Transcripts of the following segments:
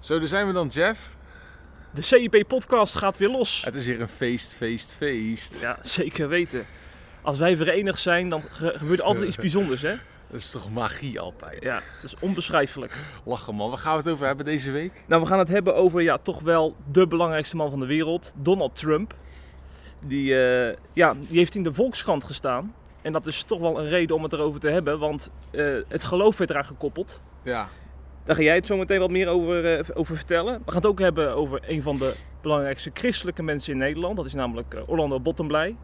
Zo, daar zijn we dan, Jeff. De CIP-podcast gaat weer los. Het is weer een feest, feest, feest. Ja, zeker weten. Als wij verenigd zijn, dan ge- gebeurt er altijd iets bijzonders, hè? Dat is toch magie altijd. Ja, dat is onbeschrijfelijk. Lachen man, waar gaan we het over hebben deze week? Nou, we gaan het hebben over ja, toch wel de belangrijkste man van de wereld, Donald Trump. Die, eh, ja, die heeft in de Volkskrant gestaan. En dat is toch wel een reden om het erover te hebben, want eh, het geloof werd eraan gekoppeld. Ja, Daar ga jij het zo meteen wat meer over, eh, over vertellen. We gaan het ook hebben over een van de belangrijkste christelijke mensen in Nederland. Dat is namelijk Orlando Bottomblij.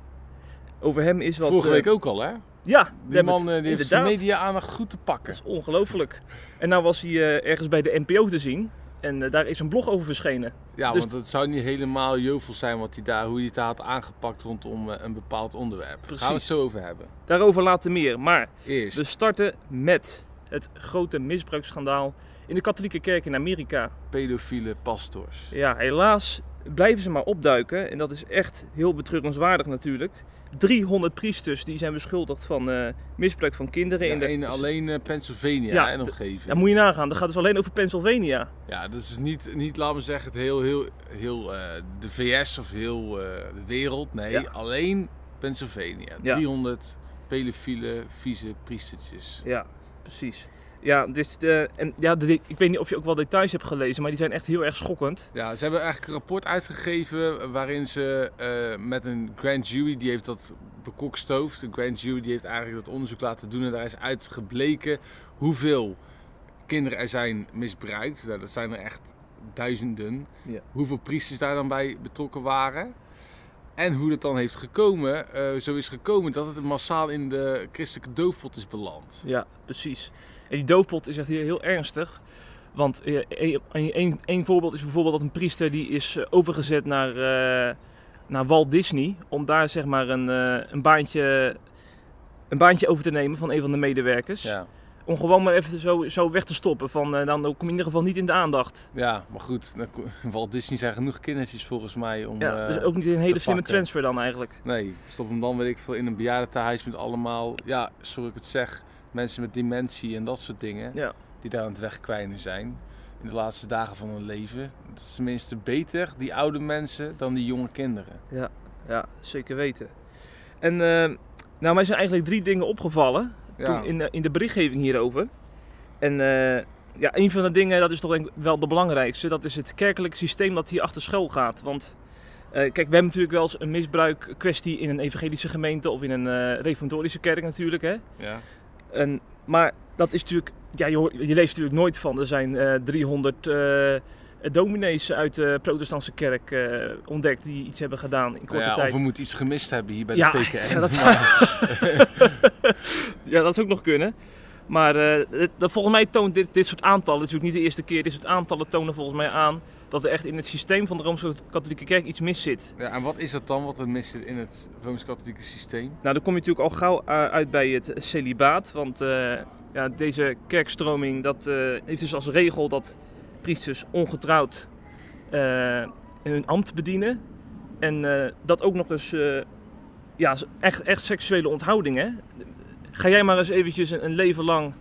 Over hem is wat... vorige week ook al hè? Ja, Die man het- eh, die heeft inderdaad. media-aandacht goed te Dat pakken. is ongelooflijk. En nou was hij eh, ergens bij de NPO te zien. En eh, daar is een blog over verschenen. Ja, Dus- want het zou niet helemaal jovel zijn wat hij daar, hoe hij het had aangepakt rondom een bepaald onderwerp. Daar gaan we het Precies. zo over hebben. Daarover later meer. Maar Eerst. we starten met het grote misbruiksschandaal in de katholieke kerk in Amerika. pedofiele pastors. Ja, helaas blijven ze maar opduiken. En dat is echt heel betreurenswaardig natuurlijk. 300 priesters die zijn beschuldigd van eh, misbruik van kinderen. Ja, in de, één alleen eh, Pennsylvania Ja, en omgeving. Ja, moet je nagaan. Dat gaat dus alleen over Pennsylvania. Ja, dat is niet, niet laten we zeggen, het heel, heel, heel eh, de VS of heel de wereld. Nee, Ja. alleen Pennsylvania. Ja. 300 pedofiele, vieze priestertjes. Ja, precies. Ja, dus de, en ja, de, ik weet niet of je ook wel details hebt gelezen, maar die zijn echt heel erg schokkend. Ja, ze hebben eigenlijk een rapport uitgegeven waarin ze eh, met een grand jury, die heeft dat bekokstoofd. Een grand jury die heeft eigenlijk dat onderzoek laten doen en daar is uitgebleken hoeveel kinderen er zijn misbruikt. Nou, dat zijn er echt duizenden. Ja. Hoeveel priesters daar dan bij betrokken waren. En hoe het dan heeft gekomen, eh, zo is gekomen dat het massaal in de christelijke doofpot is beland. Ja, precies. En die doofpot is echt heel, ernstig. Want eh, een- een een voorbeeld is bijvoorbeeld dat een priester die is eh, overgezet naar, eh, naar Walt Disney. Om daar zeg maar een, eh, een, baantje, een baantje over te nemen van een van de medewerkers. Ja. Om gewoon maar even zo, zo weg te stoppen. Van, eh, dan kom je in ieder geval niet in de aandacht. ja, maar goed, Walt Disney zijn genoeg kindertjes volgens mij om... Ja, eh, dus ook niet een hele slimme transfer dan eigenlijk. Nee, stop hem dan, weet ik veel, in een bejaardentehuis met allemaal, ja, sorry ik het zeg, mensen met dementie en dat soort dingen. Ja. Die daar aan het wegkwijnen zijn in de laatste dagen van hun leven. Dat is tenminste beter, die oude mensen, dan die jonge kinderen. Ja, zeker weten. En eh, nou, mij zijn eigenlijk drie dingen opgevallen Ja, toen in, de, in de berichtgeving hierover. En eh, ja, een van de dingen, dat is toch denk ik wel de belangrijkste, dat is het kerkelijke systeem dat hier achter school gaat. Want eh, kijk, we hebben natuurlijk wel eens een misbruikkwestie in een evangelische gemeente of in een reformatorische kerk natuurlijk. Hè? ja. En, maar dat is natuurlijk, ja, je, hoort- je leest natuurlijk nooit van, er zijn eh 300 eh dominees uit de protestantse kerk eh, ontdekt die iets hebben gedaan in korte Nou ja, tijd. of we moeten iets gemist hebben hier bij Ja, de PKN. ja, dat- Ja, dat zou ook nog kunnen. Maar volgens mij toont dit, dit soort aantallen, het is natuurlijk niet de eerste keer, dit soort aantallen tonen volgens mij aan dat er echt in het systeem van de Rooms-Katholieke Kerk iets mis zit. ja, en wat is dat dan, wat er mist in het Rooms-Katholieke systeem? Nou, dan kom je natuurlijk al gauw eh, uit bij het celibaat, want eh, ja, deze kerkstroming dat, eh, heeft dus als regel dat priesters ongetrouwd hun ambt bedienen. En dat ook nog eens, ja, echt, echt seksuele onthouding hè. Ga jij maar eens eventjes een leven lang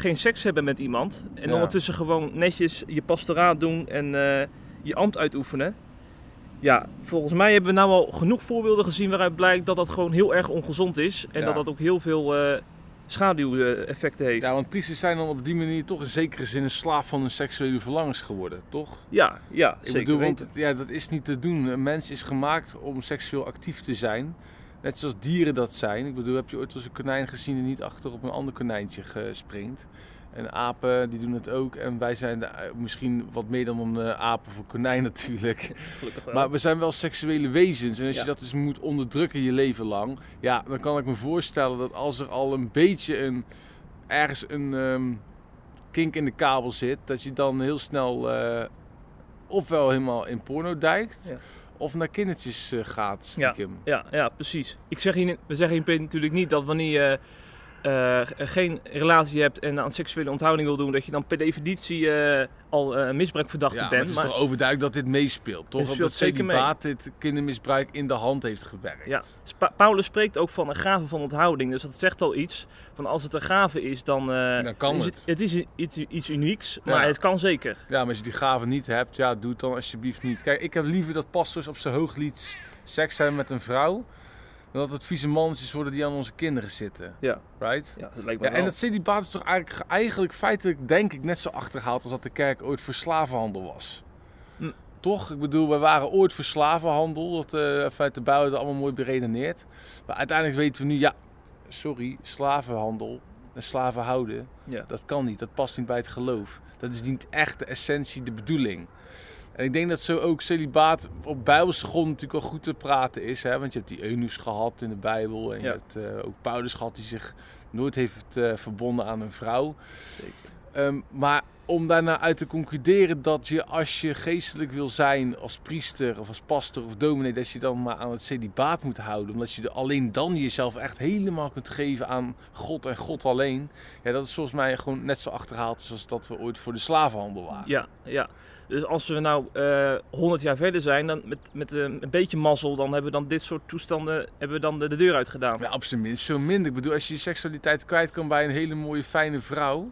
geen seks hebben met iemand en Ja. ondertussen gewoon netjes je pastoraat doen en eh, je ambt uitoefenen. Ja, volgens mij hebben we nou al genoeg voorbeelden gezien waaruit blijkt dat dat gewoon heel erg ongezond is. En Ja. dat dat ook heel veel eh schaduweffecten heeft. Ja, want priesters zijn dan op die manier toch in zekere zin een slaaf van hun seksuele verlangens geworden, toch? ja, ja, Ik zeker bedoel, want ja, dat is niet te doen. Een mens is gemaakt om seksueel actief te zijn. Net zoals dieren dat zijn. Ik bedoel, heb je ooit eens een konijn gezien die niet achter op een ander konijntje springt? En apen, die doen het ook. En wij zijn de- misschien wat meer dan een eh, aap of een konijn natuurlijk. Gelukkig wel. Maar we zijn wel seksuele wezens. En als Ja. je dat dus moet onderdrukken je leven lang. Ja, dan kan ik me voorstellen dat als er al een beetje een, ergens een ehm, kink in de kabel zit. Dat je dan heel snel eh, ofwel helemaal in porno dijkt. Ja. Of naar kindertjes eh, gaat stiekem. Ja, ja, precies. Ik zeg hier, we zeggen hier natuurlijk niet dat wanneer je eh, geen relatie hebt en aan seksuele onthouding wil doen, dat je dan per definitie eh, al eh, misbruikverdachte Ja, maar bent. het is Maar, toch overduidelijk dat dit meespeelt, toch? Dat zeker celibaat dit kindermisbruik in de hand heeft gewerkt. ja. Spa- Paulus spreekt ook van een gave van onthouding, dus dat zegt al iets. Van als het een gave is, dan, Dan kan is het. het. Het is iets, iets unieks, maar Ja. het kan zeker. Ja, maar als je die gave niet hebt, ja, doe het dan alsjeblieft niet. Kijk, ik heb liever dat pastors op zijn hooglied seks hebben met een vrouw, dan dat het vieze mannetjes worden die aan onze kinderen zitten. Ja. Right? Ja, dat lijkt me Ja, en dat celibaat is toch eigenlijk, eigenlijk feitelijk, denk ik, net zo achterhaald als dat de kerk ooit voor slavenhandel was. Hm. Toch? Ik bedoel, we waren ooit voor slavenhandel, dat vanuit de Bijbel allemaal mooi beredeneerd. Maar uiteindelijk weten we nu, ja, sorry, slavenhandel en slaven houden, Ja. dat kan niet, dat past niet bij het geloof. Dat is niet echt de essentie, de bedoeling. En ik denk dat zo ook celibaat op bijbelse grond natuurlijk wel goed te praten is. Hè? Want je hebt die eunuchs gehad in de Bijbel. En Ja. je hebt eh, ook Paulus gehad die zich nooit heeft eh, verbonden aan een vrouw. Zeker. Ehm, maar om daarna uit te concluderen dat je als je geestelijk wil zijn als priester of als pastor of dominee, dat je dan maar aan het celibaat moet houden. Omdat je alleen dan jezelf echt helemaal kunt geven aan God en God alleen. Ja, dat is volgens mij gewoon net zo achterhaald als dat we ooit voor de slavenhandel waren. Ja, ja. Dus als we nou eh 100 jaar verder zijn, dan met, met eh, een beetje mazzel, dan hebben we dan dit soort toestanden hebben we dan de, de deur uitgedaan. Ja, op zijn minst veel minder. Ik bedoel, als je je seksualiteit kwijt kan bij een hele mooie, fijne vrouw,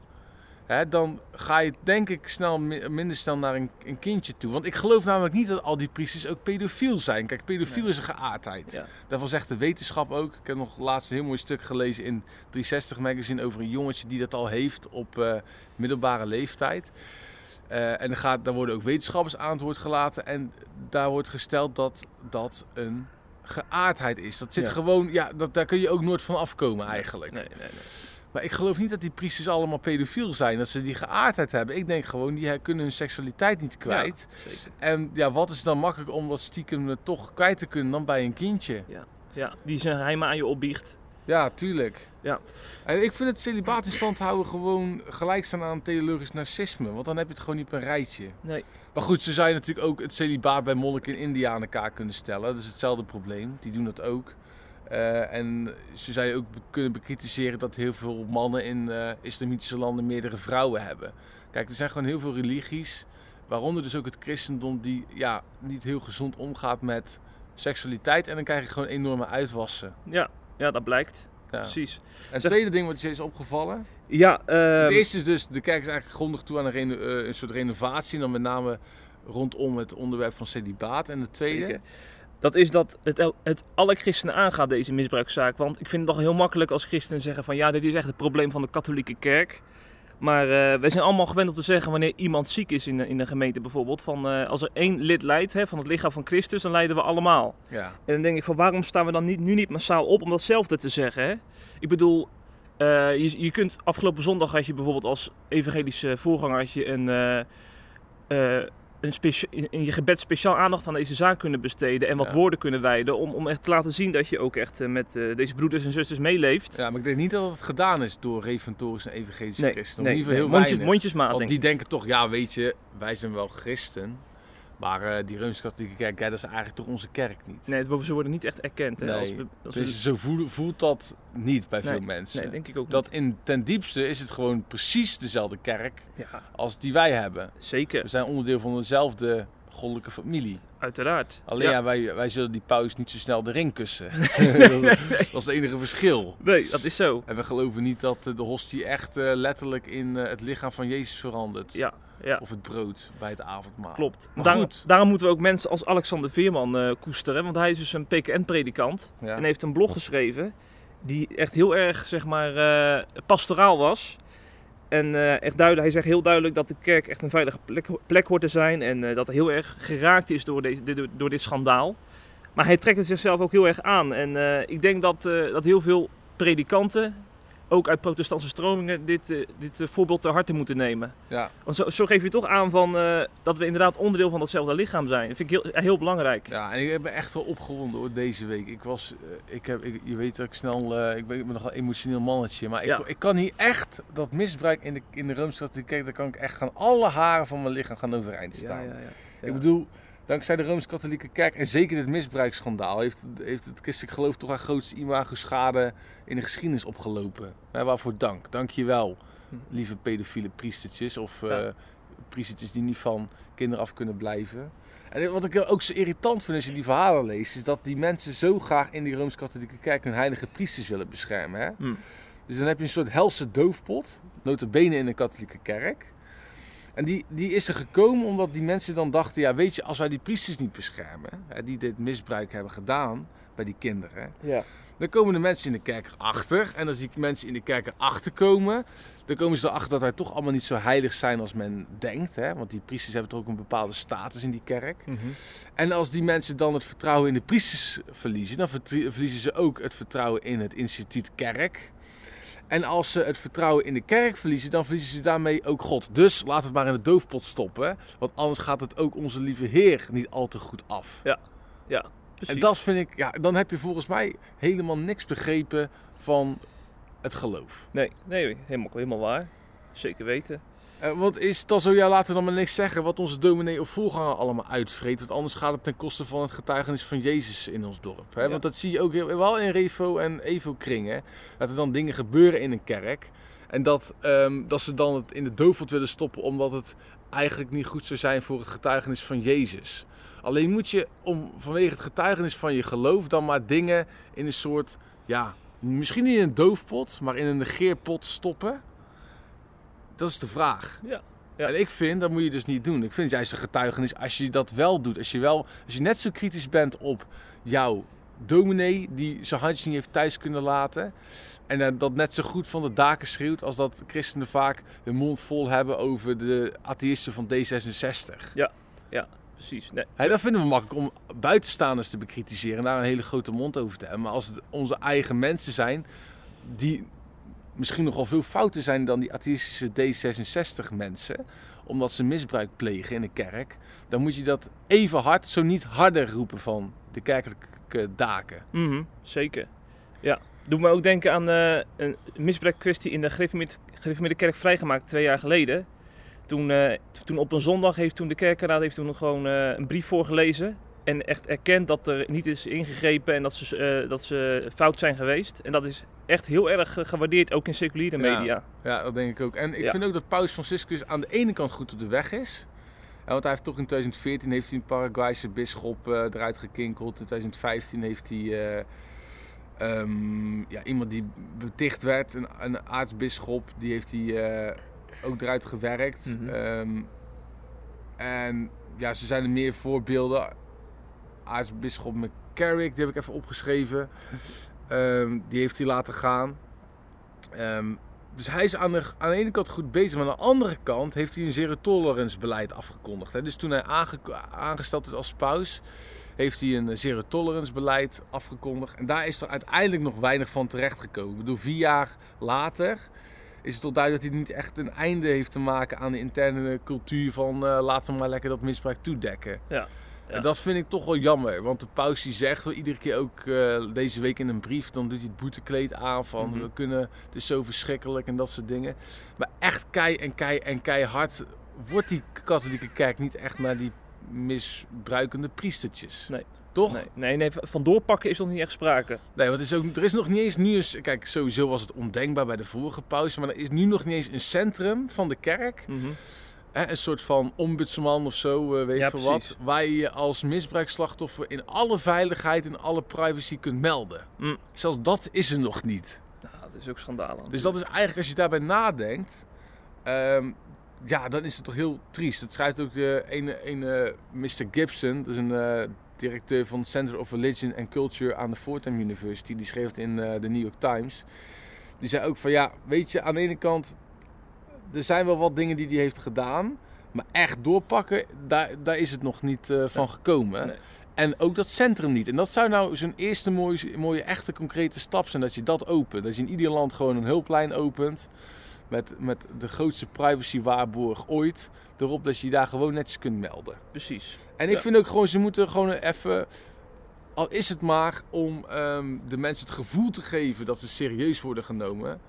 hè, dan ga je denk ik snel, mi- minder snel naar een, een kindje toe. Want ik geloof namelijk niet dat al die priesters ook pedofiel zijn. Kijk, pedofiel Nee. is een geaardheid. Ja. Daarvan zegt de wetenschap ook. Ik heb nog laatst een heel mooi stuk gelezen in 360 magazine over een jongetje die dat al heeft op eh, middelbare leeftijd. Eh, en dan, gaat, dan worden ook wetenschappers aan het woord gelaten. En daar wordt gesteld dat dat een geaardheid is. Dat zit Ja. gewoon, ja, dat, daar kun je ook nooit van afkomen eigenlijk. Nee, nee, nee. Maar ik geloof niet dat die priesters allemaal pedofiel zijn. Dat ze die geaardheid hebben. Ik denk gewoon, die kunnen hun seksualiteit niet kwijt. Zeker. En ja, wat is dan makkelijk om dat stiekem toch kwijt te kunnen dan bij een kindje? Ja, die zijn geheimen aan je opbiecht. Ja, tuurlijk. Ja. En ik vind het celibaat in stand houden gewoon gelijk staan aan theologisch narcisme. Want dan heb je het gewoon niet op een rijtje. Nee. Maar goed, zo zou je natuurlijk ook het celibaat bij monniken in India aan elkaar kunnen stellen. Dat is hetzelfde probleem. Die doen dat ook. Eh, en zo zou je ook kunnen bekritiseren dat heel veel mannen in eh, islamitische landen meerdere vrouwen hebben. Kijk, er zijn gewoon heel veel religies, waaronder dus ook het christendom, die ja, niet heel gezond omgaat met seksualiteit. En dan krijg je gewoon enorme uitwassen. Ja, ja dat blijkt. Ja. Precies. En het Zeg- tweede ding wat je is opgevallen. Ja, het ehm, eerste is dus, de kerk is eigenlijk grondig toe aan een, eh, een soort renovatie. En dan met name rondom het onderwerp van celibaat. En de tweede. Zeker. Dat is dat het, het alle christenen aangaat, deze misbruikzaak. Want ik vind het nog heel makkelijk als christenen zeggen van ja, dit is echt het probleem van de katholieke kerk. Maar eh, wij zijn allemaal gewend om te zeggen wanneer iemand ziek is in de, in de gemeente bijvoorbeeld. Van, eh, als er één lid lijdt hè, van het lichaam van Christus, dan lijden we allemaal. Ja. En dan denk ik van waarom staan we dan niet, nu niet massaal op om datzelfde te zeggen? Hè? Ik bedoel, eh, je, je kunt afgelopen zondag had je bijvoorbeeld als evangelische voorganger had je een, een specia- in je gebed speciaal aandacht aan deze zaak kunnen besteden en wat Ja. woorden kunnen wijden om, om echt te laten zien dat je ook echt eh, met eh, deze broeders en zusters meeleeft. Ja, maar ik denk niet dat het gedaan is door reformatorische en evangelische christenen. in ieder geval heel mondjes, weinig. mondjesmaat Want die denken toch, ja weet je, wij zijn wel christen. Maar eh, die Rooms-Katholieke kerk, ja, dat is eigenlijk toch onze kerk niet. Nee, ze worden niet echt erkend. Hè, Nee, als we, als we- Dus zo voelt, voelt dat niet bij Nee, veel mensen. nee, denk ik ook dat in ten diepste is het gewoon precies dezelfde kerk. Ja, als die wij hebben. zeker. We zijn onderdeel van dezelfde goddelijke familie. Uiteraard. Alleen Ja. ja, wij, wij zullen die paus niet zo snel de ring kussen. dat, dat is het enige verschil. Nee, dat is zo. En we geloven niet dat eh, de hostie echt eh, letterlijk in het lichaam van Jezus verandert. Ja, ja. Of het brood bij het avondmaal. Klopt. Maar Daarom, goed. daarom moeten we ook mensen als Alexander Veerman eh, koesteren. Want hij is dus een PKN-predikant. Ja. En heeft een blog geschreven. Die echt heel erg, zeg maar, eh, pastoraal was. En eh, echt duidelijk, hij zegt heel duidelijk dat de kerk echt een veilige plek, plek hoort te zijn. En dat hij heel erg geraakt is door, deze, door, door dit schandaal. Maar hij trekt het zichzelf ook heel erg aan. En ik denk dat, dat heel veel predikanten, ook uit protestantse stromingen, dit, eh, dit eh, voorbeeld ter harte moeten nemen. Ja. Want zo, zo geef je toch aan van, eh, dat we inderdaad onderdeel van datzelfde lichaam zijn. Dat vind ik heel, heel belangrijk. ja, en ik ben echt wel opgewonden hoor, deze week. Ik was, ik heb, ik, je weet dat ik snel, ik ben, ik ben nog een emotioneel mannetje. Maar ik, Ja. ik kan hier echt, dat misbruik in de, in de Rooms-Katholieke kerk, daar kan ik echt gaan alle haren van mijn lichaam gaan overeind staan. Ik bedoel, dankzij de Rooms-Katholieke Kerk en zeker dit misbruiksschandaal heeft, heeft het christelijk geloof toch haar grootste imago-schade in de geschiedenis opgelopen. Waarvoor dank. Dank je wel, lieve pedofiele priestertjes of Ja. eh, priestertjes die niet van kinderen af kunnen blijven. En wat ik ook zo irritant vind als je die verhalen leest, is dat die mensen zo graag in die Rooms-Katholieke Kerk hun heilige priesters willen beschermen. Hè? Hm. Dus dan heb je een soort helse doofpot, notabene in de katholieke kerk. En die, die is er gekomen omdat die mensen dan dachten, ja weet je, als wij die priesters niet beschermen, hè, die dit misbruik hebben gedaan bij die kinderen, Ja. dan komen de mensen in de kerk achter. En als die mensen in de kerk erachter komen, dan komen ze erachter dat wij toch allemaal niet zo heilig zijn als men denkt. Hè? Want die priesters hebben toch ook een bepaalde status in die kerk. Mhm. En als die mensen dan het vertrouwen in de priesters verliezen, dan verliezen ze ook het vertrouwen in het instituut kerk. En als ze het vertrouwen in de kerk verliezen, dan verliezen ze daarmee ook God. Dus laat het maar in de doofpot stoppen, want anders gaat het ook onze lieve Heer niet al te goed af. Precies. En dat vind ik, ja, dan heb je volgens mij helemaal niks begrepen van het geloof. Nee, nee helemaal, helemaal waar. Zeker weten. Eh, want is laten we dan maar niks zeggen wat onze dominee of voorganger allemaal uitvreet. Want anders gaat het ten koste van het getuigenis van Jezus in ons dorp. Hè? Ja. Want dat zie je ook heel- wel in Revo en Evo kringen. Dat er dan dingen gebeuren in een kerk. En dat, ehm, dat ze dan het in de doofpot willen stoppen omdat het eigenlijk niet goed zou zijn voor het getuigenis van Jezus. Alleen moet je om, vanwege het getuigenis van je geloof dan maar dingen in een soort, ja, misschien niet in een doofpot, maar in een negeerpot stoppen. Dat is de vraag. Ja. Ja. En ik vind, dat moet je dus niet doen. Ik vind juist een getuigenis als je dat wel doet. Als je, wel, als je net zo kritisch bent op jouw dominee die zijn handjes niet heeft thuis kunnen laten. En dat net zo goed van de daken schreeuwt als dat christenen vaak hun mond vol hebben over de atheïsten van D66. Precies. Nee. Dat vinden we makkelijk om buitenstaanders te bekritiseren en daar een hele grote mond over te hebben. Maar als het onze eigen mensen zijn, die misschien nogal veel fouter zijn dan die atheïstische D66 mensen, omdat ze misbruik plegen in de kerk, dan moet je dat even hard, zo niet harder roepen van de kerkelijke daken. Mhm, zeker. Ja. Doet me ook denken aan eh, een misbruikkwestie in de gereformeerde kerk vrijgemaakt twee jaar geleden. Toen, eh, toen op een zondag heeft toen de kerkenraad heeft toen gewoon eh, een brief voorgelezen. En echt erkend dat er niet is ingegrepen en dat ze, eh, dat ze fout zijn geweest. En dat is echt heel erg gewaardeerd, ook in seculiere Ja. media. Ja, dat denk ik ook. En ik Ja. vind ook dat Paus Franciscus aan de ene kant goed op de weg is. Want hij heeft toch in 2014 heeft hij een Paraguayse bisschop eh, eruit gekinkeld. In 2015 heeft hij eh, ehm, ja, iemand die beticht werd, een, een aartsbisschop, die heeft hij ook eruit gewerkt. Mhm. Ehm, en ja, zo zijn er meer voorbeelden. Aartsbisschop McCarrick, die heb ik even opgeschreven. Ehm, die heeft hij laten gaan. Ehm, dus hij is aan de, ene kant goed bezig, maar aan de andere kant heeft hij een zero tolerance beleid afgekondigd. Hè. Dus toen hij aange- aangesteld is als paus, heeft hij een zero tolerance beleid afgekondigd. En daar is er uiteindelijk nog weinig van terechtgekomen. Ik bedoel, vier jaar later is het toch duidelijk dat hij niet echt een einde heeft te maken aan de interne cultuur van eh, laten we maar lekker dat misbruik toedekken. Ja, ja. En dat vind ik toch wel jammer, want de paus die zegt wel iedere keer ook eh, deze week in een brief, dan doet hij het boetekleed aan van Mhm. we kunnen, het is zo verschrikkelijk en dat soort dingen. Maar echt kei en kei en keihard wordt die katholieke kerk niet echt naar die misbruikende priestertjes. Nee. Toch? Nee, nee, nee, van doorpakken is nog niet echt sprake. Nee, want er is, ook, er is nog niet eens nu eens... Kijk, sowieso was het ondenkbaar bij de vorige paus. Maar er is nu nog niet eens een centrum van de kerk. Mhm. Hè, een soort van ombudsman of zo, eh, weet Ja, je veel wat. Waar je je als misbruikslachtoffer in alle veiligheid en alle privacy kunt melden. Mm. Zelfs dat is er nog niet. Nou, dat is ook schandalig. Dus dat is eigenlijk, als je daarbij nadenkt... ehm, ja, dan is het toch heel triest. Dat schrijft ook de ene, ene Mr. Gibson. Dat is een eh, directeur van Center of Religion and Culture aan de Fordham University. Die schreef het in eh, de New York Times. Die zei ook van ja, weet je, aan de ene kant... Er zijn wel wat dingen die hij heeft gedaan. Maar echt doorpakken, daar, daar is het nog niet eh, van gekomen. Nee. En ook dat centrum niet. En dat zou nou zo'n eerste mooie, mooie, echte concrete stap zijn. Dat je dat opent. Dat je in ieder land gewoon een hulplijn opent. Met, met de grootste privacy waarborg ooit. Erop dat je je daar gewoon netjes kunt melden. Precies. En ik Ja. vind ook gewoon, ze moeten gewoon even. Al is het maar om ehm, de mensen het gevoel te geven dat ze serieus worden genomen.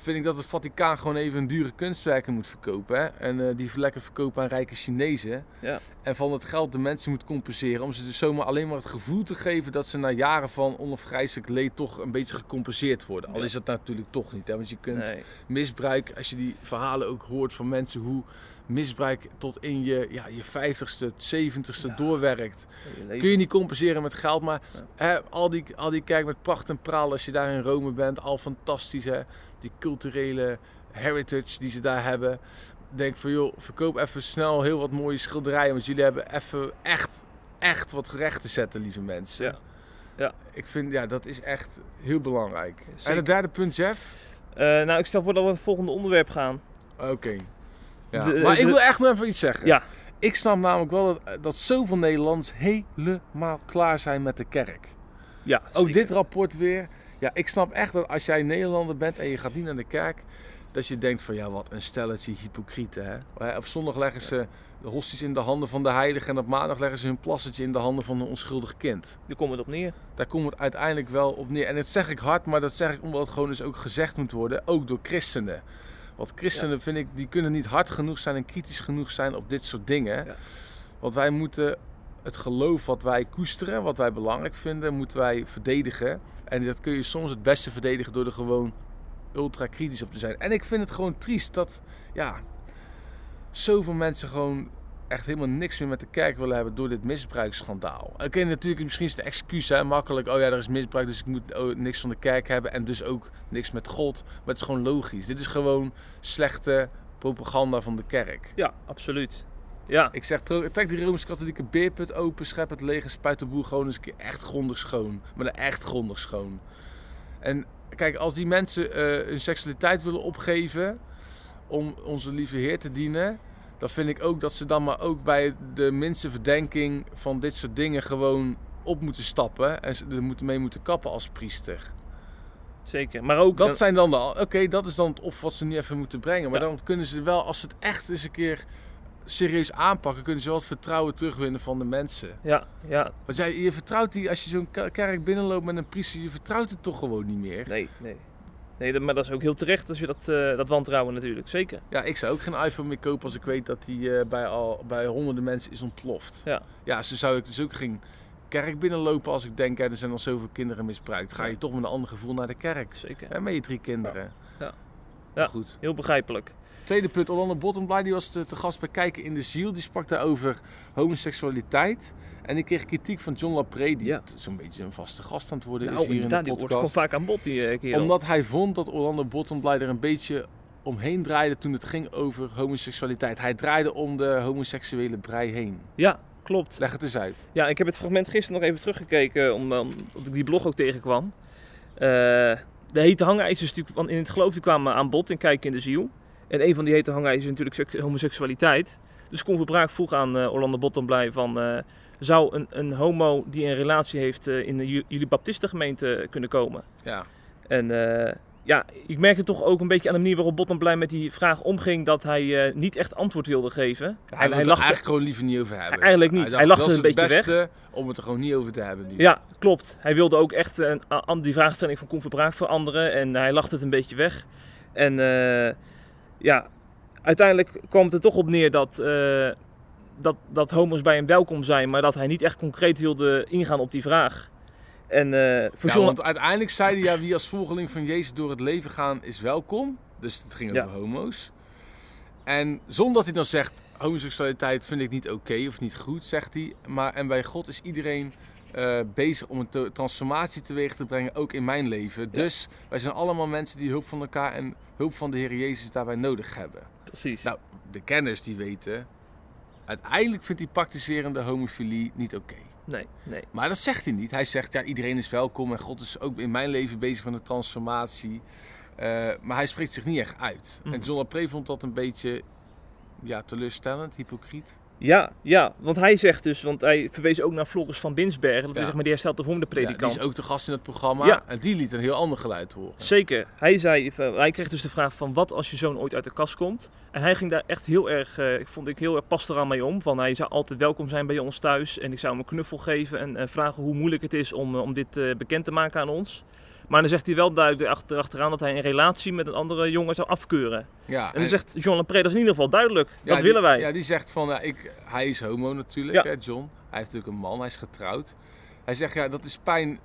Vind ik dat het Vaticaan gewoon even een dure kunstwerken moet verkopen. Hè? En eh, die lekker verkopen aan rijke Chinezen. Ja. En van het geld de mensen moet compenseren. Om ze dus zomaar alleen maar het gevoel te geven dat ze na jaren van onafgrijzelijk leed toch een beetje gecompenseerd worden. Al is dat natuurlijk toch niet. Hè? Want je kunt Nee. misbruik, als je die verhalen ook hoort van mensen hoe misbruik tot in je, ja, je 50ste, 70ste Ja. doorwerkt. Je. Kun je niet compenseren met geld, maar Ja. hè, al, die, al die kijk met pracht en praal als je daar in Rome bent, al fantastisch hè. Die culturele heritage die ze daar hebben. Denk van joh, verkoop even snel heel wat mooie schilderijen, want jullie hebben even echt, echt wat recht te zetten, lieve mensen. Ja. Ja. Ik vind, ja, dat is echt heel belangrijk. Zeker. En het derde punt, Jeff? Eh, nou, ik stel voor dat we naar het volgende onderwerp gaan. Oké. Ja. De- maar de- ik wil echt nog even iets zeggen. Ja. Ik snap namelijk wel dat, dat zoveel Nederlanders helemaal klaar zijn met de kerk. Ja, Ook dit rapport weer. Ja, ik snap echt dat als jij Nederlander bent en je gaat niet naar de kerk, dat je denkt van ja, wat een stelletje hypocrieten. Hè? Op zondag leggen ze de hosties in de handen van de heilige en op maandag leggen ze hun plassetje in de handen van een onschuldig kind. Daar komt het op neer. Daar komt het uiteindelijk wel op neer. En dat zeg ik hard, maar dat zeg ik omdat het gewoon dus ook gezegd moet worden, ook door christenen. Want christenen, vind ik, die kunnen niet hard genoeg zijn en kritisch genoeg zijn op dit soort dingen. Ja. Want wij moeten het geloof wat wij koesteren, wat wij belangrijk vinden, moeten wij verdedigen. En dat kun je soms het beste verdedigen door er gewoon ultra kritisch op te zijn. En ik vind het gewoon triest dat, ja, zoveel mensen gewoon echt helemaal niks meer met de kerk willen hebben door dit misbruiksschandaal. Oké, natuurlijk, misschien is het een excuus, hè, makkelijk. Oh ja, er is misbruik, dus ik moet oh, niks van de kerk hebben en dus ook niks met God. Maar het is gewoon logisch. Dit is gewoon slechte propaganda van de kerk. Ja, absoluut. Ja, Ik zeg, trek die Rooms-Katholieke beerput open, schep het leeg en spuit de boel gewoon eens een keer echt grondig schoon. Maar dan echt grondig schoon. En kijk, als die mensen eh, hun seksualiteit willen opgeven om onze lieve Heer te dienen, dan vind ik ook dat ze dan maar ook bij de minste verdenking van dit soort dingen gewoon op moeten stappen en ze er moeten mee moeten kappen als priester. zeker. Maar ook... Dat zijn dan de, oké, dat is dan het of wat ze nu even moeten brengen. Maar Ja. dan kunnen ze wel, als ze het echt eens een keer serieus aanpakken, kunnen ze wel het vertrouwen terugwinnen van de mensen. Ja, ja. Want jij, je vertrouwt die, als je zo'n ke- kerk binnenloopt met een priester, je vertrouwt het toch gewoon niet meer. Nee, nee. Nee, maar dat is ook heel terecht als je dat, eh, dat wantrouwen natuurlijk. Zeker. Ja, ik zou ook geen iPhone meer kopen als ik weet dat die eh, bij, al, bij honderden mensen is ontploft. Ja. Ja, zo zou ik dus ook geen kerk binnenlopen als ik denk, ja, er zijn al zoveel kinderen misbruikt. Ga je Ja. toch met een ander gevoel naar de kerk. Zeker. Hè, met je drie kinderen. Ja. Maar Ja. Goed. Heel begrijpelijk. Tweede punt, Orlando Bottomblij, die was te, te gast bij Kijken in de Ziel. Die sprak daar over homoseksualiteit. En ik kreeg kritiek van John Lapré, die Ja. zo'n beetje een vaste gast aan het worden Nou, is hier in de die wordt podcast. gewoon vaak aan bod, die eh, kerel. Omdat hij vond dat Orlando Bottomblij er een beetje omheen draaide toen het ging over homoseksualiteit. Hij draaide om de homoseksuele brei heen. Ja, klopt. Leg het eens uit. Ja, ik heb het fragment gisteren nog even teruggekeken, om, om- omdat ik die blog ook tegenkwam. Eh, de hete hangijzers die van in het geloof die kwamen aan bod in Kijken in de Ziel. En een van die hete hangijzers is natuurlijk seks- homoseksualiteit. Dus Con Verbraak vroeg aan eh, Orlando Bottomblij van... eh, zou een, een homo die een relatie heeft eh, in de ju- jullie baptistengemeente kunnen komen? Ja. En ja, ik merkte toch ook een beetje aan de manier waarop Bottomblij met die vraag omging... dat hij niet echt antwoord wilde geven. Hij, hij, hij hij lachte eigenlijk gewoon liever niet over hebben. Eigenlijk niet. dacht, Hij lachte een beetje beste om het er gewoon niet over te hebben nu. Ja, klopt. Hij wilde ook echt een, die vraagstelling van Koen Verbraak veranderen en hij lachte het een beetje weg. En ja, uiteindelijk kwam het er toch op neer dat, eh, dat, dat homo's bij hem welkom zijn, maar dat hij niet echt concreet wilde ingaan op die vraag. En eh voor Ja, want uiteindelijk zei hij, ja, wie als volgeling van Jezus door het leven gaan is welkom. Dus het ging over Ja. homo's. En zonder dat hij dan zegt, homoseksualiteit vind ik niet oké of niet goed, zegt hij. Maar en bij God is iedereen eh, bezig om een transformatie teweeg te brengen, ook in mijn leven. Dus wij zijn allemaal mensen die hulp van elkaar en hulp van de Heer Jezus daarbij nodig hebben. Precies. Nou, de kenners die weten, uiteindelijk vindt die praktiserende homofilie niet oké. Nee, nee. Maar dat zegt hij niet. Hij zegt, ja, iedereen is welkom en God is ook in mijn leven bezig met een transformatie. Eh, maar hij spreekt zich niet echt uit. Mhm. En John Lapré vond dat een beetje ja, teleurstellend, hypocriet. Ja, ja, want hij zegt dus, want hij verwees ook naar Floris van Binsbergen, dat is zeg maar de herstelde vorm de Ja, die predikant. is ook de gast in het programma Ja. en die liet een heel ander geluid horen. Zeker. Hij, zei, van- hij kreeg dus de vraag van wat als je zoon ooit uit de kast komt. En hij ging daar echt heel erg, eh, ik vond ik heel erg pastoraal mee om. Van hij zou altijd welkom zijn bij ons thuis en ik zou hem een knuffel geven en, en vragen hoe moeilijk het is om, eh, om dit eh, bekend te maken aan ons. Maar dan zegt hij wel duidelijk achter, achteraan dat hij een relatie met een andere jongen zou afkeuren. Ja, En dan zegt John Lapré, dat is in ieder geval duidelijk. ja, dat die- willen wij. Ja, die zegt van, ja, ik, hij is homo natuurlijk, Ja. hè, John. Hij heeft natuurlijk een man, hij is getrouwd. Hij zegt, ja, dat is pijn,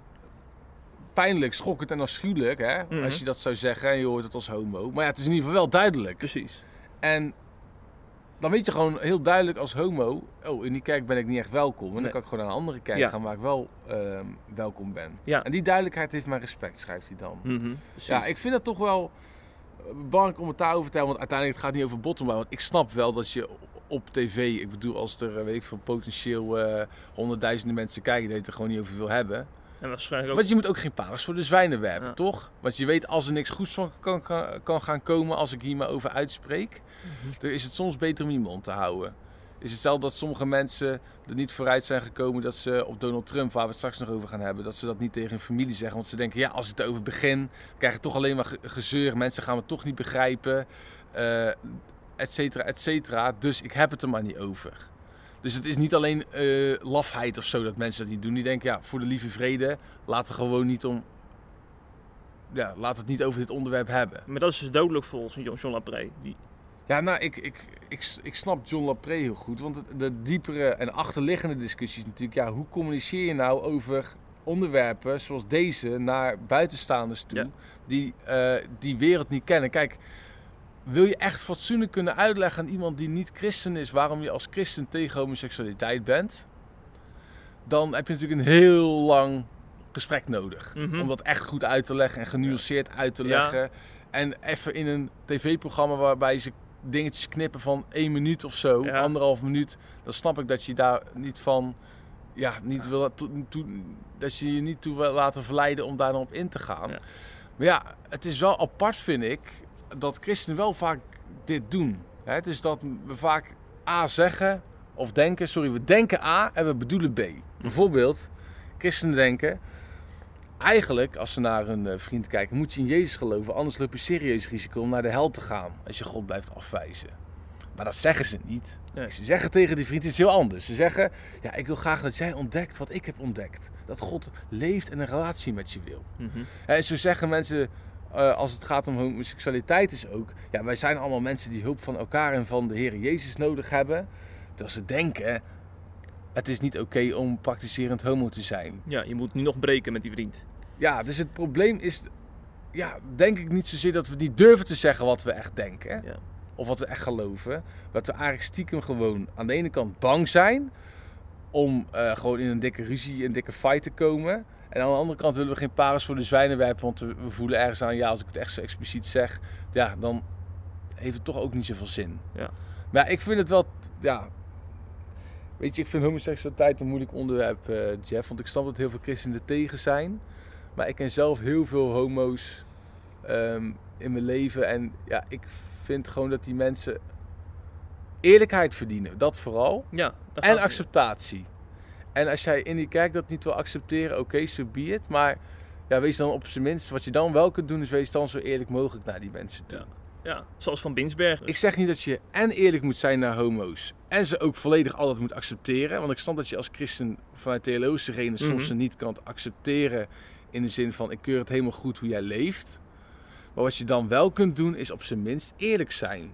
pijnlijk, schokkend en afschuwelijk, hè. Mhm. Als je dat zou zeggen en je hoort het als homo. Maar ja, het is in ieder geval wel duidelijk. Precies. En dan weet je gewoon heel duidelijk als homo, oh, in die kerk ben ik niet echt welkom. En dan Nee. kan ik gewoon naar een andere kerk Ja. gaan waar ik wel ehm, welkom ben. Ja. En die duidelijkheid heeft mijn respect, schrijft hij dan. Mhm. Ja, ik vind het toch wel eh, belangrijk om het daarover te hebben. Want uiteindelijk het gaat niet over bottom Want ik snap wel dat je op tv, ik bedoel als er eh, weet ik veel, potentieel eh, honderdduizenden mensen kijken, dat je het er gewoon niet over wil hebben. En waarschijnlijk ook... Want je moet ook geen parels voor de zwijnen werpen, Ja. toch? Want je weet als er niks goeds van kan, kan, kan gaan komen als ik hier maar over uitspreek, Mhm. dan is het soms beter om je mond te houden. Is het zelf dat sommige mensen er niet vooruit zijn gekomen dat ze op Donald Trump, waar we het straks nog over gaan hebben, dat ze dat niet tegen hun familie zeggen. Want ze denken, ja, als ik erover begin, krijg ik toch alleen maar ge- gezeur. Mensen gaan me toch niet begrijpen, eh et cetera, et cetera. Dus ik heb het er maar niet over. Dus het is niet alleen eh, lafheid of zo dat mensen dat niet doen. Die denken, ja, voor de lieve vrede, laten we gewoon niet om. Ja, laat het niet over dit onderwerp hebben. Maar dat is dus dodelijk volgens John John Lapré. Die... Ja, nou, ik, ik, ik, ik snap John Lapré heel goed. Want de diepere en achterliggende discussie is natuurlijk... Ja, hoe communiceer je nou over onderwerpen zoals deze naar buitenstaanders toe... Ja. Die eh, die wereld niet kennen. Kijk, wil je echt fatsoenlijk kunnen uitleggen aan iemand die niet christen is... waarom je als christen tegen homoseksualiteit bent... dan heb je natuurlijk een heel lang gesprek nodig. Mhm. Om dat echt goed uit te leggen en genuanceerd uit te Ja. leggen. En even in een tv-programma waarbij ze dingetjes knippen van één minuut of zo, Ja. anderhalf minuut, dan snap ik dat je daar niet van, ja, niet wil, toe- toe- dat je je niet toe wil laten verleiden om daar dan op in te gaan. Ja. Maar ja, het is wel apart, vind ik, dat christenen wel vaak dit doen. Hè? Dus dat we vaak A zeggen of denken, sorry, we denken A en we bedoelen B. Bijvoorbeeld, christenen denken, eigenlijk als ze naar een eh, vriend kijken, moet je in Jezus geloven, anders loop je serieus risico om naar de hel te gaan als je God blijft afwijzen. Maar dat zeggen ze niet. Nee. Ze zeggen tegen die vriend iets heel anders. Ze zeggen, ja, ik wil graag dat jij ontdekt wat ik heb ontdekt. Dat God leeft en een relatie met je wil. Mhm. En zo zeggen mensen, eh, als het gaat om homoseksualiteit is ook... Ja, wij zijn allemaal mensen die hulp van elkaar en van de Heer Jezus nodig hebben. Terwijl ze denken, het is niet oké om praktiserend homo te zijn. Ja, je moet nu nog breken met die vriend. Ja, dus het probleem is, ja, denk ik niet zozeer dat we niet durven te zeggen wat we echt denken. Ja. Of wat we echt geloven. Dat we eigenlijk stiekem gewoon aan de ene kant bang zijn om eh, gewoon in een dikke ruzie, een dikke fight te komen. En aan de andere kant willen we geen parels voor de zwijnen werpen, want we voelen ergens aan, ja, als ik het echt zo expliciet zeg, ja, dan heeft het toch ook niet zoveel zin. Ja. Maar ja, ik vind het wel, ja, weet je, ik vind homoseksualiteit een moeilijk onderwerp, eh, Jeff, want ik snap dat heel veel christenen er tegen zijn. Maar ik ken zelf heel veel homo's ehm, in mijn leven. En ja, ik vind gewoon dat die mensen eerlijkheid verdienen. Dat vooral. Ja, daar En acceptatie. En als jij in die kerk dat niet wil accepteren, oké, so be it. Maar ja, wees dan op zijn minst, wat je dan wel kunt doen, is wees dan zo eerlijk mogelijk naar die mensen toe. Ja. Ja, zoals Van Binsbergen. Ik zeg niet dat je en eerlijk moet zijn naar homo's en ze ook volledig altijd moet accepteren. Want ik snap dat je als christen vanuit theologische redenen soms Mhm. ze niet kan accepteren in de zin van ik keur het helemaal goed hoe jij leeft. Maar wat je dan wel kunt doen is op zijn minst eerlijk zijn.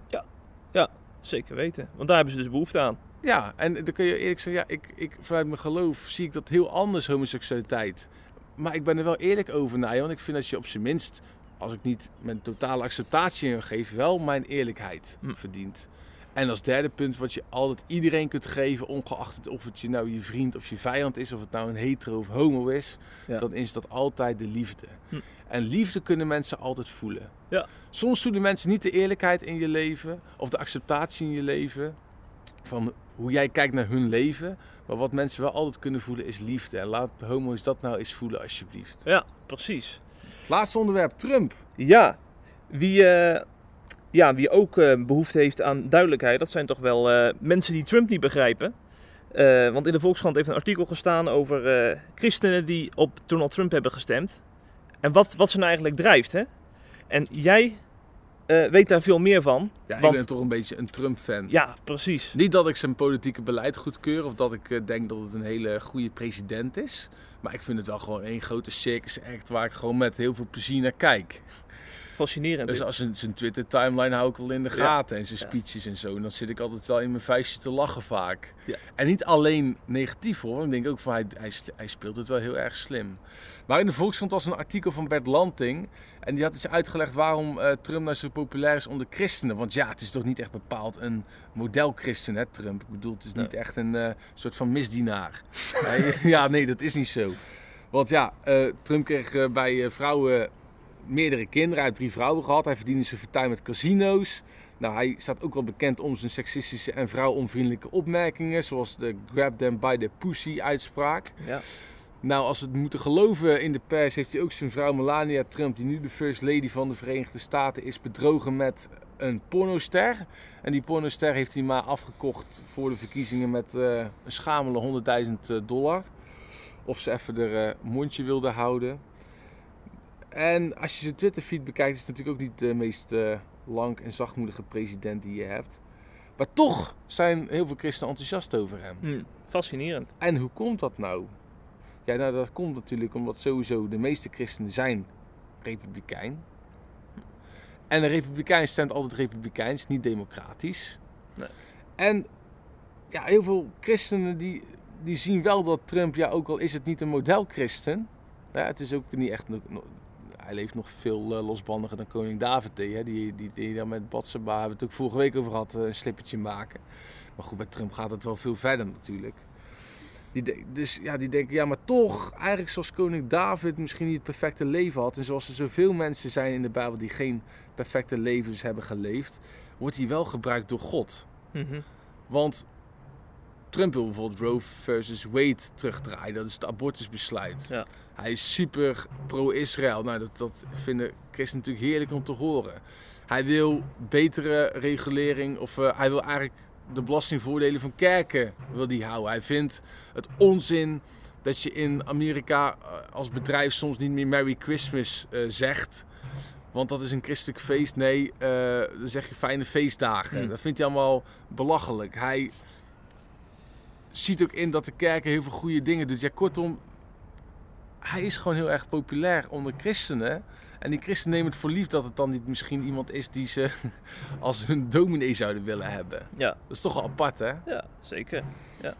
Zeker weten. Want daar hebben ze dus behoefte aan. Ja, en dan kun je eerlijk zeggen, ja, ik, ik, vanuit mijn geloof zie ik dat heel anders, homoseksualiteit. Maar ik ben er wel eerlijk over naar je, want ik vind dat je op zijn minst, als ik niet mijn totale acceptatie in geef, wel mijn eerlijkheid Hm. verdient. En als derde punt, wat je altijd iedereen kunt geven, ongeacht het of het je nou je vriend of je vijand is, of het nou een hetero of homo is, Ja. dan is dat altijd de liefde. Hm. En liefde kunnen mensen altijd voelen. Ja. Soms voelen mensen niet de eerlijkheid in je leven, of de acceptatie in je leven, van hoe jij kijkt naar hun leven. Maar wat mensen wel altijd kunnen voelen is liefde. En laat homo's dat nou eens voelen alsjeblieft. Ja, precies. Laatste onderwerp, Trump. Ja, wie, eh, ja, wie ook eh, behoefte heeft aan duidelijkheid, dat zijn toch wel eh, mensen die Trump niet begrijpen. Eh, want in de Volkskrant heeft een artikel gestaan over eh, christenen die op Donald Trump hebben gestemd. En wat, wat ze nou eigenlijk drijft. Hè? En jij eh, weet daar veel meer van. Ja, ik ben toch een beetje een Trump-fan. Ja, precies. Niet dat ik zijn politieke beleid goedkeur of dat ik eh, denk dat het een hele goede president is. Maar ik vind het wel gewoon één grote circus act waar ik gewoon met heel veel plezier naar kijk. Fascinerend. Dus als zijn, zijn Twitter timeline hou ik wel in de Ja. gaten en zijn Ja. speeches en zo. En dan zit ik altijd wel in mijn vuistje te lachen vaak. Ja. En niet alleen negatief hoor, want ik denk ook van hij, hij, hij speelt het wel heel erg slim. Maar in de Volkskrant was een artikel van Bert Lanting. En die had eens uitgelegd waarom eh, Trump nou zo populair is onder christenen. Want ja, het is toch niet echt bepaald een modelchristen hè Trump. Ik bedoel, het is niet echt een eh, soort van misdienaar. Ja, nee, dat is niet zo. Want ja, eh, Trump kreeg bij vrouwen meerdere kinderen. Hij heeft drie vrouwen gehad. Hij verdiende zijn fortuin met casino's. Nou, hij staat ook wel bekend om zijn seksistische en vrouwonvriendelijke opmerkingen. Zoals de grab them by the pussy uitspraak. Ja. Nou, als we het moeten geloven in de pers, heeft hij ook zijn vrouw Melania Trump, die nu de first lady van de Verenigde Staten is, bedrogen met een pornoster. En die pornoster heeft hij maar afgekocht voor de verkiezingen met eh, een schamele 100.000 dollar. Of ze even er eh, mondje wilde houden. En als je zijn Twitter-feed bekijkt, is het natuurlijk ook niet de meest eh, lang en zachtmoedige president die je hebt. Maar toch zijn heel veel christenen enthousiast over hem. Hm, fascinerend. En hoe komt dat nou? Ja, nou dat komt natuurlijk omdat sowieso de meeste christenen zijn republikein. En een republikein stemt altijd republikeins, niet democratisch. Nee. En ja, heel veel christenen die, die zien wel dat Trump, ja ook al is het niet een modelchristen. Ja, het is ook niet echt, hij leeft nog veel eh, losbandiger dan koning David deed. Hè? Die, die, die dan met Batseba, hebben we het ook vorige week over gehad, eh, een slippertje maken. Maar goed, bij Trump gaat het wel veel verder natuurlijk. Die dus ja, die denken, ja, maar toch, eigenlijk zoals koning David misschien niet het perfecte leven had. En zoals er zoveel mensen zijn in de Bijbel die geen perfecte levens hebben geleefd, wordt hij wel gebruikt door God. Mhm. Want Trump wil bijvoorbeeld Roe versus Wade terugdraaien. Dat is het abortusbesluit. Ja. Hij is super pro-Israël. Nou, dat, dat vinden christenen natuurlijk heerlijk om te horen. Hij wil betere regulering, of eh, hij wil eigenlijk de belastingvoordelen van kerken wil die houden. Hij vindt het onzin dat je in Amerika eh, als bedrijf soms niet meer Merry Christmas eh, zegt. Want dat is een christelijk feest. Nee, dan zeg je fijne feestdagen. Hmm. Dat vindt hij allemaal belachelijk. Hij ziet ook in dat de kerk heel veel goede dingen doet. Ja, kortom, hij is gewoon heel erg populair onder christenen. En die christenen nemen het voor lief dat het dan niet misschien iemand is die ze als hun dominee zouden willen hebben. Ja, Dat is toch wel apart, hè? ja, zeker. Ja.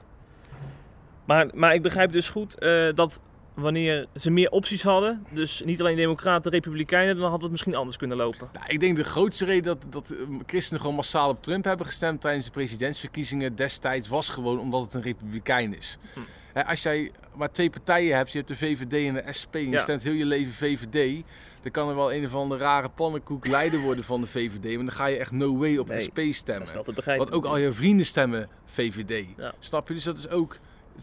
Maar, maar ik begrijp dus goed eh, dat wanneer ze meer opties hadden, dus niet alleen democraten, republikeinen, dan had het misschien anders kunnen lopen. Nou, ik denk de grootste reden dat, dat eh, christenen gewoon massaal op Trump hebben gestemd tijdens de presidentsverkiezingen destijds was gewoon omdat het een republikein is. Hm. Als jij maar twee partijen hebt, je hebt de VVD en de SP en je Ja. stemt heel je leven VVD, dan kan er wel een of andere rare pannenkoek leider worden van de VVD, maar dan ga je echt no way op Nee, SP Dat stemmen. is te begrijpen. Want ook al je vrienden stemmen VVD. Ja. Snap je? Dus dat is ook.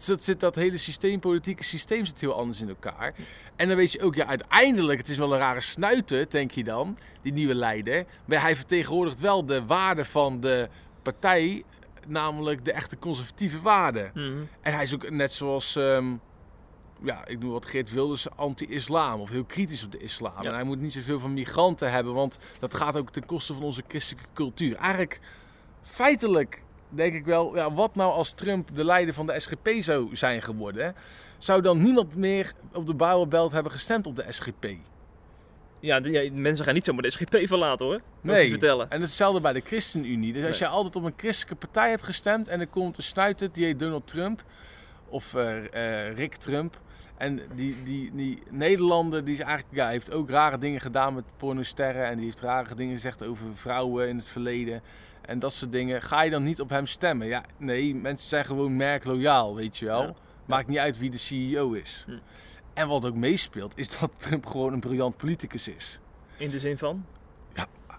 Dat zit dat hele systeem, politieke systeem zit heel anders in elkaar. En dan weet je ook, ja, uiteindelijk, het is wel een rare snuiter, denk je dan, die nieuwe leider. Maar hij vertegenwoordigt wel de waarden van de partij, namelijk de echte conservatieve waarden. Mhm. En hij is ook net zoals, ehm, ja, ik noem wat Geert Wilders, anti-islam of heel kritisch op de islam. Ja. En hij moet niet zoveel van migranten hebben, want dat gaat ook ten koste van onze christelijke cultuur. Eigenlijk, feitelijk denk ik wel, ja, wat nou als Trump de leider van de SGP zou zijn geworden? Zou dan niemand meer op de Bijbelbelt hebben gestemd op de SGP? Ja, mensen gaan niet zomaar de SGP verlaten hoor. Je vertellen. En hetzelfde bij de ChristenUnie. Dus als Nee. je altijd op een christelijke partij hebt gestemd en er komt een snuiter, die heet Donald Trump of eh, eh, Rick Trump. En die, die, die Nederlander die is eigenlijk, ja, heeft ook rare dingen gedaan met pornosterren. En die heeft rare dingen gezegd over vrouwen in het verleden. En dat soort dingen. Ga je dan niet op hem stemmen? Ja, nee, mensen zijn gewoon merkloyaal, weet je wel. Ja. Maakt niet uit wie de CEO is. Hm. En wat ook meespeelt, is dat Trump gewoon een briljant politicus is. In de zin van?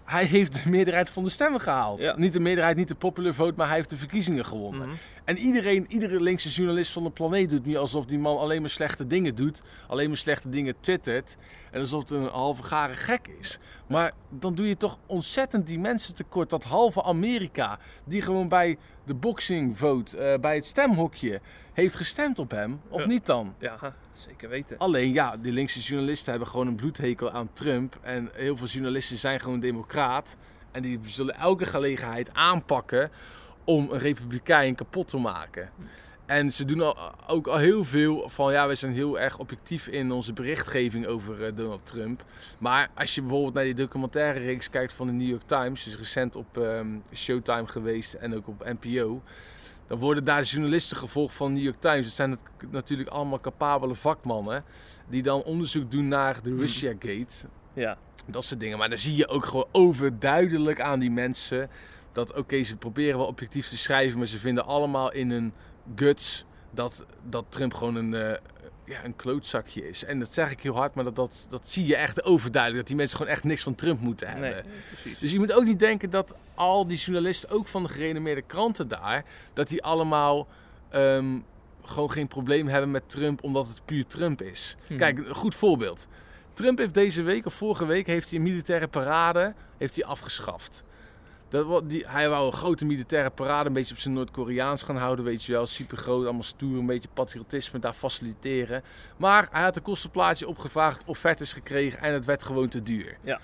Hij heeft de meerderheid van de stemmen gehaald. Ja. Niet de meerderheid, niet de popular vote, maar hij heeft de verkiezingen gewonnen. Mhm. En iedereen, iedere linkse journalist van de planeet doet nu alsof die man alleen maar slechte dingen doet. Alleen maar slechte dingen twittert. En alsof het een halve gare gek is. Maar dan doe je toch ontzettend die mensen tekort. Dat halve Amerika, die gewoon bij de boxing vote, eh, bij het stemhokje, heeft gestemd op hem. Of Ja. niet dan? Ja, zeker weten. Alleen ja, die linkse journalisten hebben gewoon een bloedhekel aan Trump. En heel veel journalisten zijn gewoon democraat. En die zullen elke gelegenheid aanpakken om een republikein kapot te maken. En ze doen al, ook al heel veel van ja, we zijn heel erg objectief in onze berichtgeving over eh, Donald Trump. Maar als je bijvoorbeeld naar die documentaire reeks kijkt van de New York Times, is recent op ehm, Showtime geweest en ook op NPO. Dan worden daar journalisten gevolgd van de New York Times. Het zijn nat- natuurlijk allemaal capabele vakmannen. Die dan onderzoek doen naar de Russia Gate. Ja, Dat soort dingen. Maar dan zie je ook gewoon overduidelijk aan die mensen. Dat oké, ze proberen wel objectief te schrijven. Maar ze vinden allemaal in hun guts dat, dat Trump gewoon een, eh, ja, een klootzakje is. En dat zeg ik heel hard, maar dat, dat, dat zie je echt overduidelijk. Dat die mensen gewoon echt niks van Trump moeten hebben. nee, precies. Dus je moet ook niet denken dat al die journalisten, ook van de gerenommeerde kranten daar, dat die allemaal ehm, gewoon geen probleem hebben met Trump omdat het puur Trump is. Mhm. Kijk, een goed voorbeeld. Trump heeft deze week of vorige week heeft hij een militaire parade heeft hij afgeschaft. Dat, die, hij wou een grote militaire parade een beetje op zijn Noord-Koreaans gaan houden, weet je wel. Super groot, allemaal stoer, een beetje patriotisme daar faciliteren. Maar hij had een kostenplaatje opgevraagd, offertes gekregen en het werd gewoon te duur. Ja.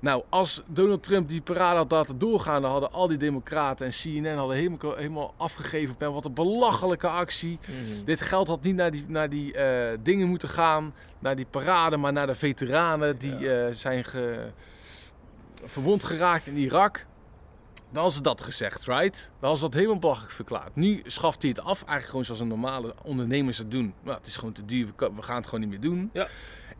Nou, als Donald Trump die parade had laten doorgaan, dan hadden al die democraten en CNN hadden helemaal, helemaal afgegeven op hem. Wat een belachelijke actie. Mhm. Dit geld had niet naar die, naar die eh, dingen moeten gaan, naar die parade, maar naar de veteranen die eh, zijn ge, verwond geraakt in Irak. Dan ze dat gezegd, right? Dan ze dat helemaal belachelijk verklaard. Nu schaft hij het af, eigenlijk gewoon zoals een normale ondernemers het doen. Nou, het is gewoon te duur, we gaan het gewoon niet meer doen. Ja.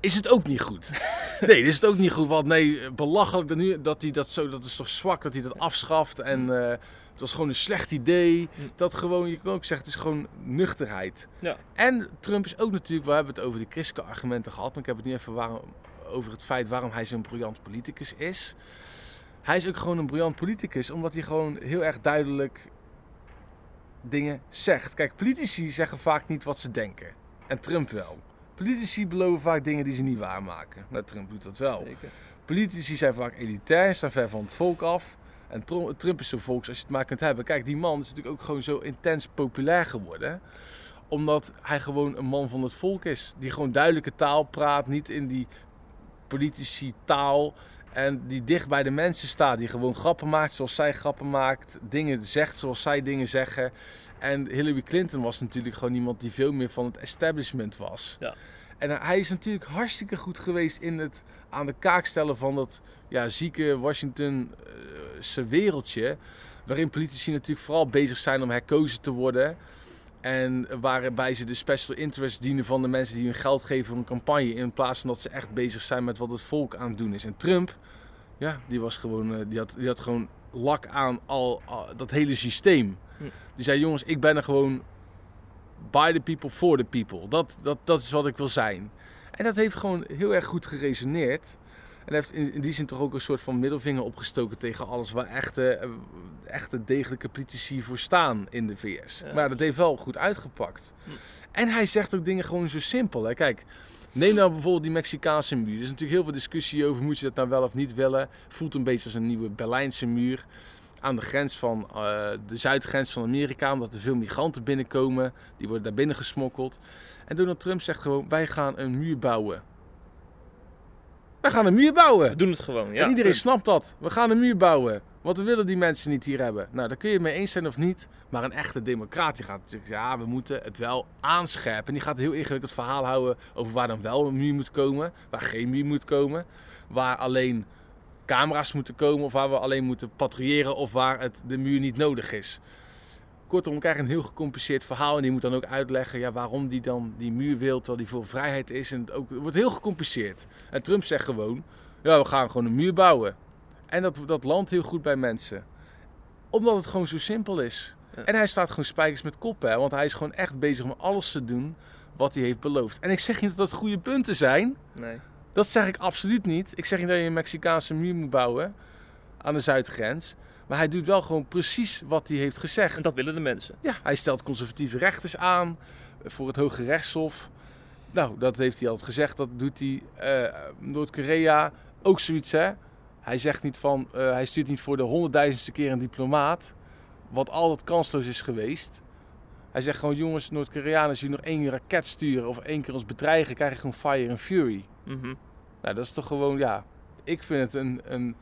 Is het ook niet goed? nee, is het ook niet goed. Want nee, belachelijk dat, nu, dat hij dat zo, dat is toch zwak dat hij dat afschaft. En eh, het was gewoon een slecht idee. Mm. Dat gewoon, je kan ook zeggen, het is gewoon nuchterheid. Ja. En Trump is ook natuurlijk, we hebben het over de christelijke argumenten gehad, maar ik heb het nu even waarom, over het feit waarom hij zo'n briljant politicus is. Hij is ook gewoon een briljant politicus, omdat hij gewoon heel erg duidelijk dingen zegt. Kijk, politici zeggen vaak niet wat ze denken. En Trump wel. Politici beloven vaak dingen die ze niet waarmaken. Nou, Trump doet dat wel. Zeker. Politici zijn vaak elitair, staan ver van het volk af. En Trump is zo volks als je het maar kunt hebben. Kijk, die man is natuurlijk ook gewoon zo intens populair geworden. Omdat hij gewoon een man van het volk is. Die gewoon duidelijke taal praat, niet in die politici taal. En die dicht bij de mensen staat. Die gewoon grappen maakt zoals zij grappen maakt. Dingen zegt zoals zij dingen zeggen. En Hillary Clinton was natuurlijk gewoon iemand die veel meer van het establishment was. Ja. En hij is natuurlijk hartstikke goed geweest in het aan de kaak stellen van dat ja, zieke Washingtonse wereldje. Waarin politici natuurlijk vooral bezig zijn om herkozen te worden. En waarbij ze de special interest dienen van de mensen die hun geld geven voor een campagne. In plaats van dat ze echt bezig zijn met wat het volk aan het doen is. En Trump, ja, die was gewoon, eh, die had, die had gewoon lak aan al, al dat hele systeem. Hm. Die zei, jongens, ik ben er gewoon by the people, for the people. Dat, dat, dat is wat ik wil zijn. En dat heeft gewoon heel erg goed geresoneerd. En heeft in, die zin toch ook een soort van middelvinger opgestoken tegen alles waar echte, eh, echte degelijke politici voor staan in de VS. Ja. Maar dat heeft wel goed uitgepakt. Hm. En hij zegt ook dingen gewoon zo simpel. Hè. Kijk, neem nou bijvoorbeeld die Mexicaanse muur. Er is natuurlijk heel veel discussie over, moet je dat nou wel of niet willen. Voelt een beetje als een nieuwe Berlijnse muur. Aan de grens van eh, de zuidgrens van Amerika, omdat er veel migranten binnenkomen. Die worden daar binnen gesmokkeld. En Donald Trump zegt gewoon, wij gaan een muur bouwen. Wij gaan een muur bouwen. We doen het gewoon, ja. en iedereen snapt dat. We gaan een muur bouwen. Want we willen die mensen niet hier hebben. Nou, daar kun je het mee eens zijn of niet. Maar een echte democraat die gaat zeggen, ja, we moeten het wel aanscherpen. En die gaat een heel ingewikkeld verhaal houden over waar dan wel een muur moet komen. Waar geen muur moet komen. Waar alleen camera's moeten komen. Of waar we alleen moeten patrouilleren. Of waar het, de muur niet nodig is. Kortom, we krijgen een heel gecompliceerd verhaal. En die moet dan ook uitleggen ja, waarom die dan die muur wil. Terwijl die voor vrijheid is. En het, ook, het wordt heel gecompliceerd. En Trump zegt gewoon, ja, we gaan gewoon een muur bouwen. En dat, dat landt heel goed bij mensen. Omdat het gewoon zo simpel is. Ja. En hij staat gewoon spijkers met kop, hè. Want hij is gewoon echt bezig om alles te doen wat hij heeft beloofd. En ik zeg niet dat dat goede punten zijn. Nee. Dat zeg ik absoluut niet. Ik zeg niet dat je een Mexicaanse muur moet bouwen aan de zuidgrens. Maar hij doet wel gewoon precies wat hij heeft gezegd. En dat willen de mensen. Ja, hij stelt conservatieve rechters aan voor het Hoge Rechtshof. Nou, dat heeft hij altijd gezegd. Dat doet hij. Uh, Noord-Korea ook zoiets, hè? Hij zegt niet van. Uh, hij stuurt niet voor de honderdduizendste keer een diplomaat. Wat altijd kansloos is geweest. Hij zegt gewoon: jongens, Noord-Koreanen, als jullie nog één raket sturen of één keer ons bedreigen, krijg je gewoon fire and fury. Mm -hmm. Nou, dat is toch gewoon, ja. Ik vind het een, een.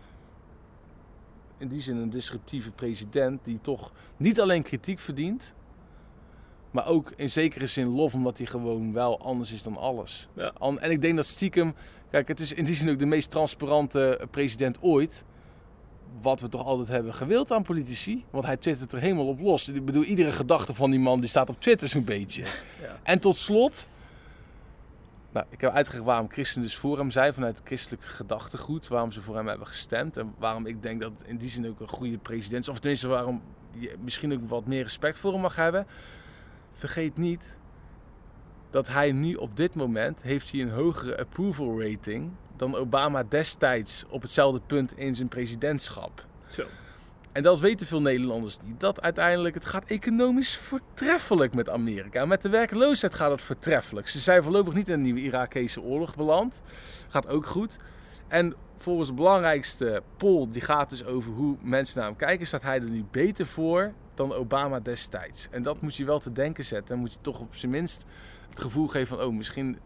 In die zin een disruptieve president die toch niet alleen kritiek verdient. Maar ook in zekere zin lof, omdat hij gewoon wel anders is dan alles. Ja. En ik denk dat stiekem, kijk, het is in die zin ook de meest transparante president ooit. Wat we toch altijd hebben gewild aan politici. Want hij twittert er helemaal op los. Ik bedoel, iedere gedachte van die man die staat op Twitter zo'n beetje. Ja. En tot slot. Nou, ik heb uitgelegd waarom christenen dus voor hem zijn vanuit het christelijk gedachtegoed. Waarom ze voor hem hebben gestemd. En waarom ik denk dat in die zin ook een goede president is. Of tenminste waarom je misschien ook wat meer respect voor hem mag hebben vergeet niet dat hij nu op dit moment heeft hij een hogere approval rating dan Obama destijds op hetzelfde punt in zijn presidentschap. Zo. En dat weten veel Nederlanders niet. Dat uiteindelijk, het gaat economisch voortreffelijk met Amerika. Met de werkloosheid gaat het voortreffelijk. Ze zijn voorlopig niet in een nieuwe Irakese oorlog beland. Gaat ook goed. En volgens de belangrijkste poll, die gaat dus over hoe mensen naar hem kijken, staat hij er nu beter voor dan Obama destijds. En dat moet je wel te denken zetten. Dan moet je toch op zijn minst het gevoel geven van, oh, misschien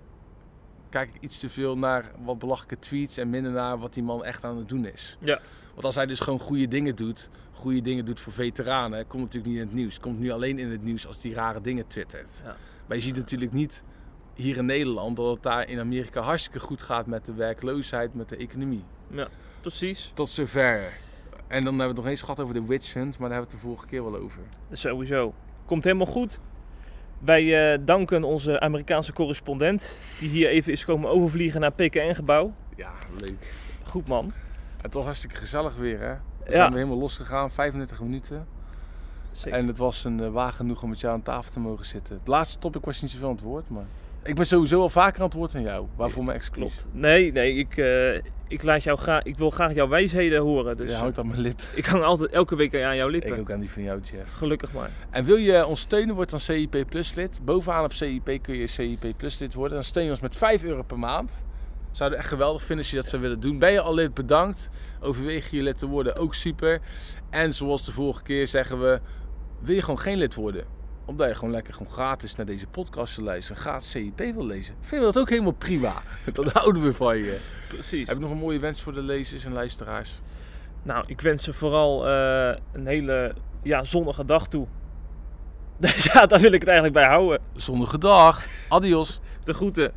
kijk ik iets te veel naar wat belachelijke tweets en minder naar wat die man echt aan het doen is. Ja. Want als hij dus gewoon goede dingen doet, goede dingen doet voor veteranen, komt natuurlijk niet in het nieuws. Komt nu alleen in het nieuws als die rare dingen twittert. Ja. Maar je ziet natuurlijk niet hier in Nederland dat het daar in Amerika hartstikke goed gaat met de werkloosheid, met de economie. Ja, precies. Tot zover. En dan hebben we het nog eens gehad over de witch hunt, maar daar hebben we het de vorige keer wel over. Sowieso. Komt helemaal goed. Wij uh, danken onze Amerikaanse correspondent, die hier even is komen overvliegen naar PKN-gebouw. Ja, leuk. Goed man. Het was hartstikke gezellig weer, hè? We Ja. zijn weer helemaal losgegaan, 35 minuten. Zeker. En het was een uh, waar genoeg om met jou aan tafel te mogen zitten. Het laatste topic was niet zoveel aan het woord, maar... Ik ben sowieso al vaker aan het woord dan jou. Waarvoor mijn excuus. Klopt. Nee, nee, ik, uh, ik, laat jou graag, ik wil graag jouw wijsheden horen. Dus Je houdt aan mijn lip. ik hang altijd elke week aan jouw lippen. Ik ook aan die van jou, Jeff. Gelukkig maar. En wil je ons steunen, word dan CIP Plus lid. Bovenaan op CIP kun je CIP Plus lid worden. Dan steun je ons met 5 euro per maand. Zouden echt geweldig vinden als je dat zou willen doen. Ben je al lid, bedankt. Overweeg je lid te worden, ook super. En zoals de vorige keer zeggen we, wil je gewoon geen lid worden? Omdat je gewoon lekker gewoon gratis naar deze podcast wil luisteren. Gratis CIP wil lezen. Vinden we dat ook helemaal prima. Dan houden we van je. Precies. Heb je nog een mooie wens voor de lezers en luisteraars? Nou, ik wens ze vooral uh, een hele ja, zonnige dag toe. ja, daar wil ik het eigenlijk bij houden. Zonnige dag. Adios. De groeten.